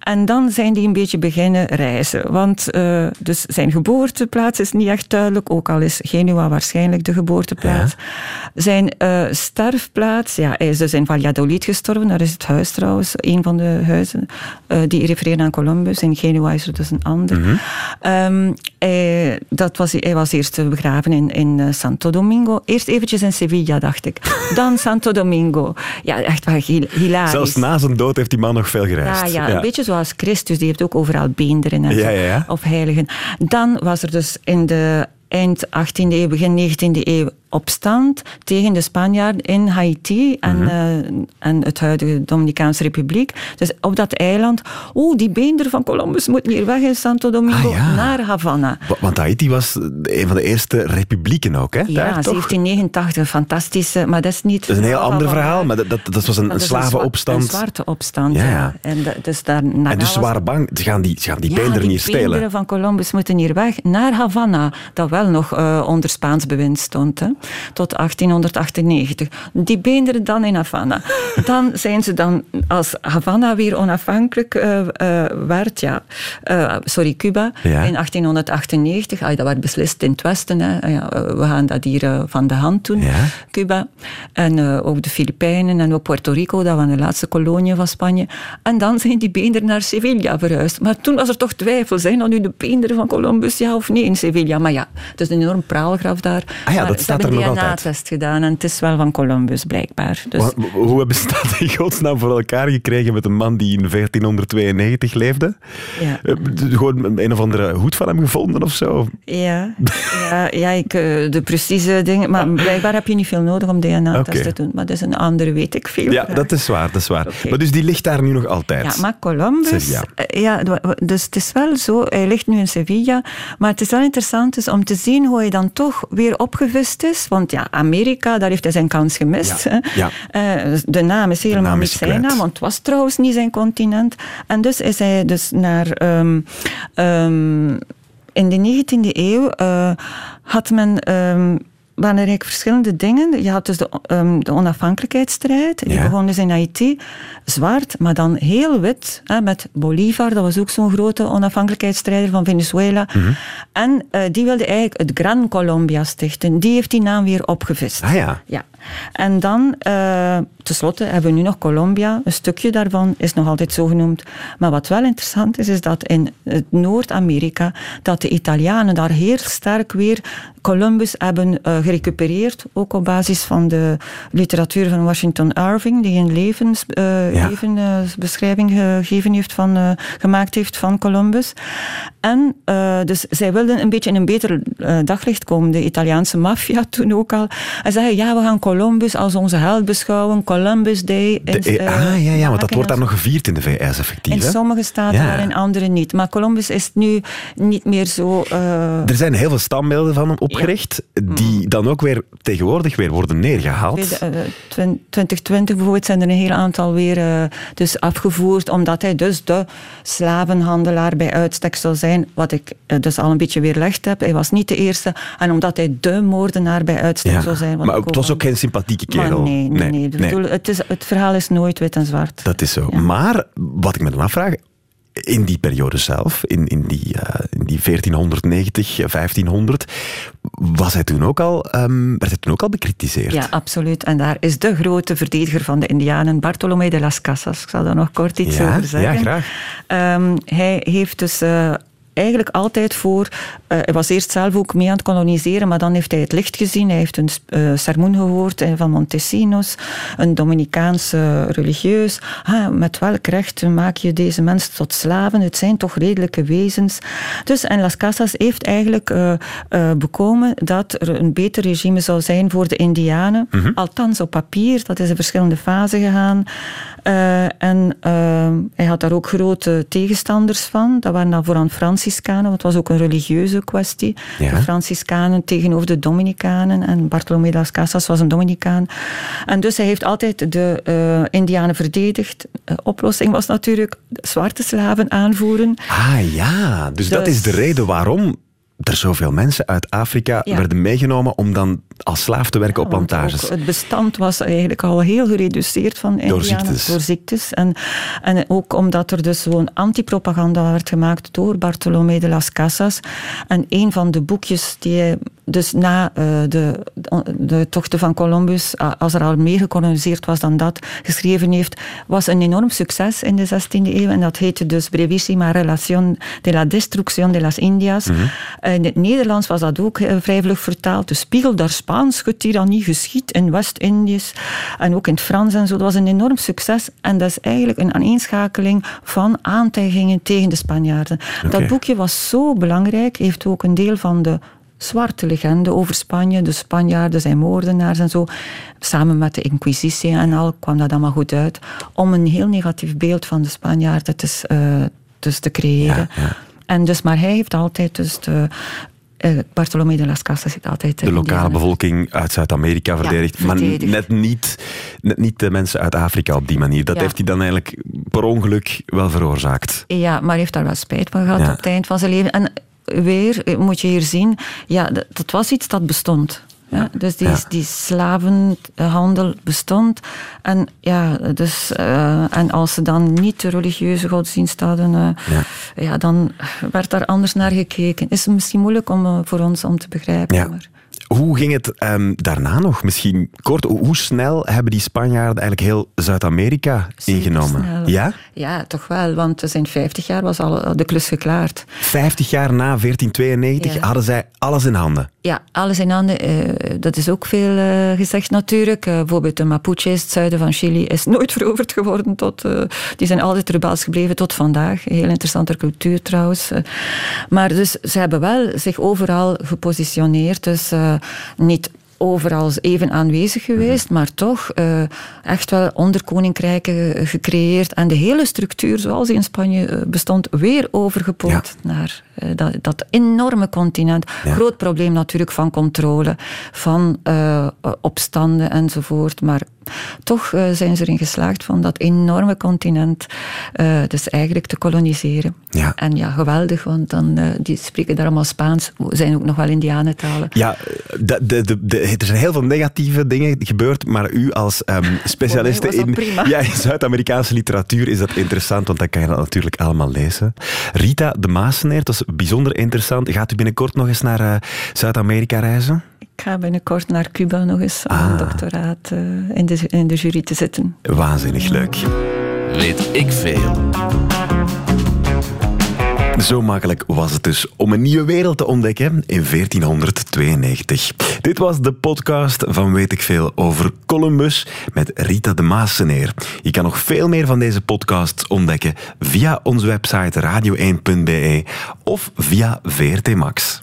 C: En dan zijn die een beetje beginnen reizen. Want uh, dus zijn geboorteplaats is niet echt duidelijk, ook al is Genua waarschijnlijk de geboorteplaats. Ja. Zijn uh, sterfplaats, ja, hij is dus in Valladolid gestorven, daar is het huis trouwens, een van de huizen uh, die refereren aan Columbus. In Genua is er dus een ander.
A: Mm -hmm.
C: um, hij, dat was, hij was eerst begraven in, in Santo Domingo. Eerst eventjes in Sevilla, dacht ik. Dan Santo Domingo. Ja, echt wel hilarisch.
A: Zelfs na zijn dood heeft die man nog veel gereisd.
C: Ja, ja, ja. een beetje Christus, die heeft ook overal beenderen en
A: ja, ja, ja.
C: of heiligen. Dan was er dus in de eind 18e eeuw, begin 19e eeuw opstand tegen de Spanjaarden in Haiti en,
A: Mhm.
C: eh, en het huidige Dominicaanse Republiek. Dus op dat eiland, oh, die beender van Columbus moeten hier weg in Santo Domingo
A: Ah, ja.
C: naar Havana.
A: Wa- Want Haiti was een van de eerste republieken ook, hè?
C: Ja,
A: daar, toch?
C: 1789, fantastische, maar dat is niet...
A: Dat is een heel ander verhaal, maar dat, dat, dat was een, een slavenopstand.
C: Een zwarte opstand,
A: Ja,
C: ja.
A: ja.
C: En, dus daarna
A: en dus ze waren bang, ze gaan die, ze gaan die
C: ja,
A: beenderen
C: die
A: hier stelen.
C: beenderen van Columbus moeten hier weg naar Havana, dat wel nog eh, onder Spaans bewind stond, hè, tot 1898. Die beenderen dan in Havana. Dan zijn ze dan, als Havana weer onafhankelijk eh, eh, werd, ja, eh, sorry, Cuba,
A: Ja.
C: in 1898, ah, dat werd beslist in het Westen, hè, ja, we gaan dat hier van de hand doen,
A: Ja.
C: Cuba. En ook de Filipijnen en ook Puerto Rico, dat was de laatste kolonie van Spanje. En dan zijn die beenderen naar Sevilla verhuisd. Maar toen was er toch twijfel, zijn dat nu de beenderen van Columbus, ja of nee, in Sevilla? Maar ja, het is een enorm praalgraf daar.
A: Ah ja,
C: maar
A: dat staat er
C: een. DNA-test gedaan en het is wel van Columbus, blijkbaar. Dus,
A: Hoe hebben ze dat in godsnaam voor elkaar gekregen met een man die in 1492 leefde?
C: ja.
A: Eh, Gewoon een of andere hoed van hem gevonden of zo?
C: Ja, ja, ja ik, eh, de precieze dingen. Maar blijkbaar heb je niet veel nodig om DNA-test te doen. Maar dat is een andere, weet ik veel.
A: Ja, dat is waar, dat is waar. Maar dus die ligt daar nu nog altijd?
C: Ja, maar Columbus, eh, ja, dus het is wel zo, hij ligt nu in Sevilla, maar het is wel interessant dus om te zien hoe hij dan toch weer opgevist is. Want ja, Amerika, daar heeft hij zijn kans gemist.
A: Ja,
C: hè.
A: ja.
C: Eh, dus de naam is helemaal
A: naam
C: niet zijn naam, want het was trouwens niet zijn continent. En dus is hij dus naar... ehm, ehm, in de 19e eeuw eh, had men... ehm, waren er eigenlijk verschillende dingen. Je had dus de, ehm, de onafhankelijkheidsstrijd. Die
A: Ja.
C: begon dus in Haiti. Zwart, maar dan heel wit. Hè, met Bolivar, dat was ook zo'n grote onafhankelijkheidsstrijder van Venezuela.
A: Mhm.
C: En eh, die wilde eigenlijk het Gran Colombia stichten. Die heeft die naam weer opgevist.
A: Ah ja.
C: Ja. En dan, eh tenslotte, hebben we nu nog Colombia. Een stukje daarvan is nog altijd zo genoemd. Maar wat wel interessant is, is dat in het Noord-Amerika, dat de Italianen daar heel sterk weer Columbus hebben eh, gerecupereerd. Ook op basis van de literatuur van Washington Irving, die een levens, eh,
A: Ja.
C: levensbeschrijving gegeven heeft van, eh, gemaakt heeft van Columbus. En eh, dus zij wilden een beetje in een beter eh, daglicht komen. De Italiaanse maffia toen ook al. En zeggen, ja, we gaan Columbus als onze held beschouwen. Columbus Day.
A: De-
C: eh,
A: ah, ja, ja, want dat wordt daar nog gevierd in de VS, effectief.
C: in
A: hè?
C: sommige staten,
A: Ja.
C: in andere niet. Maar Columbus is nu niet meer zo... eh,
A: Er zijn heel veel standbeelden van hem opgericht, die dan ook weer tegenwoordig weer worden neergehaald.
C: Tweede- eh, twin- 2020 bijvoorbeeld zijn er een heel aantal weer eh, dus afgevoerd, omdat hij dus de slavenhandelaar bij uitstek zou zijn, wat ik eh, dus al een beetje weerlegd heb. Hij was niet de eerste, en omdat hij de moordenaar bij uitstek
A: Ja.
C: zou zijn.
A: Maar het was ook geen sympathieke
C: Maar
A: kerel.
C: nee, nee, nee. Bedoel, Het, is, het verhaal is nooit wit en zwart.
A: Dat is zo.
C: Ja.
A: Maar wat ik me dan afvraag, in die periode zelf, in, in, die, eh, in die 1490, 1500, was hij toen ook al, ehm, werd hij toen ook al bekritiseerd?
C: Ja, absoluut. En daar is de grote verdediger van de Indianen, Bartolomé de las Casas. Ik zal daar nog kort iets
A: Ja,
C: over zeggen.
A: ja, graag.
C: Ehm, hij heeft dus eh, eigenlijk altijd voor... eh, hij was eerst zelf ook mee aan het koloniseren, maar dan heeft hij het licht gezien. Hij heeft een eh, sermoen gehoord eh, van Montesinos, een Dominicaanse religieus. Ah, met welk recht maak je deze mensen tot slaven? Het zijn toch redelijke wezens. Dus, en Las Casas heeft eigenlijk bekomen dat er een beter regime zou zijn voor de Indianen.
A: Mhm.
C: Althans op papier, dat is in verschillende fasen gegaan. En hij had daar ook grote tegenstanders van. Dat waren dan vooral Franciscanen, want het was ook een religieuze kwestie.
A: Ja.
C: De Franciscanen tegenover de Dominicanen. En Bartolomé de las Casas was een Dominicaan. En dus hij heeft altijd de eh, Indianen verdedigd. De oplossing was natuurlijk zwarte slaven aanvoeren.
A: Ah ja, dus, dat
C: Dus-
A: is de reden waarom er zoveel mensen uit Afrika
C: Ja.
A: werden meegenomen om dan als slaaf te werken op plantages.
C: Het bestand was eigenlijk al heel gereduceerd van Indianen.
A: ziektes.
C: Door ziektes. En, en ook omdat er dus zo'n antipropaganda werd gemaakt door Bartolomé de las Casas. En een van de boekjes die hij dus na eh, de, de tochten van Columbus, als er al meer gekoloniseerd was dan dat, geschreven heeft, was een enorm succes in de 16e eeuw. En dat heette dus Brevissima Relación de la Destrucción de las Indias. In het Nederlands was dat ook eh, vrij vlug vertaald. De spiegel der Spaanse tirannie geschiet in West-Indisch. En ook in het Frans en zo. Dat was een enorm succes. En dat is eigenlijk een aaneenschakeling van aantijgingen tegen de Spanjaarden. Dat boekje was zo belangrijk. Heeft ook een deel van de zwarte legende over Spanje. De Spanjaarden zijn moordenaars en zo. Samen met de Inquisitie en al kwam dat allemaal goed uit. Om een heel negatief beeld van de Spanjaarden te, uh, dus te creëren.
A: Ja, ja.
C: En dus, maar hij heeft altijd dus de, uh, Bartolomé de las Casas zit altijd...
A: De lokale bevolking uit Zuid-Amerika verdedigd,
C: Ja,
A: maar net niet, net niet de mensen uit Afrika op die manier. Dat
C: Ja.
A: heeft hij dan eigenlijk per ongeluk wel veroorzaakt.
C: Ja, maar hij heeft daar wel spijt van gehad
A: Ja.
C: op het eind van zijn leven. En weer eh, moet je hier zien, ja, dat, dat was iets dat bestond. Ja, dus die,
A: Ja.
C: die slavenhandel bestond. En, ja, dus, eh, en als ze dan niet de religieuze godsdienst hadden, eh,
A: Ja.
C: dan werd daar anders naar gekeken. Is het misschien moeilijk om, voor ons om te begrijpen. Maar,
A: Hoe ging het ehm, daarna nog? Misschien kort, hoe snel hebben die Spanjaarden eigenlijk heel Zuid-Amerika ingenomen?
C: snel.
A: Ja?
C: ja, toch wel, want in 50 jaar was al de klus geklaard.
A: 50 jaar na 1492
C: Ja.
A: hadden zij alles in handen.
C: Ja, alles in handen. eh, dat is ook veel eh, gezegd natuurlijk. Eh, bijvoorbeeld de Mapuches, het zuiden van Chili, is nooit veroverd geworden. Tot, eh, die zijn altijd rebels gebleven tot vandaag. Een heel interessante cultuur trouwens. Eh, maar dus ze hebben wel zich overal gepositioneerd. Dus eh, niet overal even aanwezig geweest, maar toch eh, echt wel onderkoninkrijken gecreëerd. En de hele structuur zoals die in Spanje eh, bestond, weer overgepoot naar eh, dat, dat enorme continent.
A: Ja.
C: Groot probleem natuurlijk van controle, van opstanden enzovoort. Maar toch eh, zijn ze erin geslaagd van dat enorme continent eh, dus eigenlijk te koloniseren.
A: Ja.
C: En ja, geweldig, want dan, eh, die spreken daar allemaal Spaans, zijn ook nog wel Indianentalen.
A: Ja, de, de, de, de- er zijn heel veel negatieve dingen gebeurd, maar u als ehm specialiste
C: was dat
A: in, ja, in Zuid-Amerikaanse literatuur is dat interessant, want dan kan je dat natuurlijk allemaal lezen. Rita de Maaseneer, dat is bijzonder interessant. Gaat u binnenkort nog eens naar Zuid-Amerika reizen?
C: Ik ga binnenkort naar Cuba nog eens om
A: Ah.
C: een doctoraat eh, in, de, in de jury te zitten.
A: Waanzinnig leuk.
B: Weet ik veel.
A: Zo makkelijk was het dus om een nieuwe wereld te ontdekken in 1492. Dit was de podcast van Weet ik Veel over Columbus met Rita de Maaseneer. Je kan nog veel meer van deze podcasts ontdekken via onze website radio1.be of via VRT Max.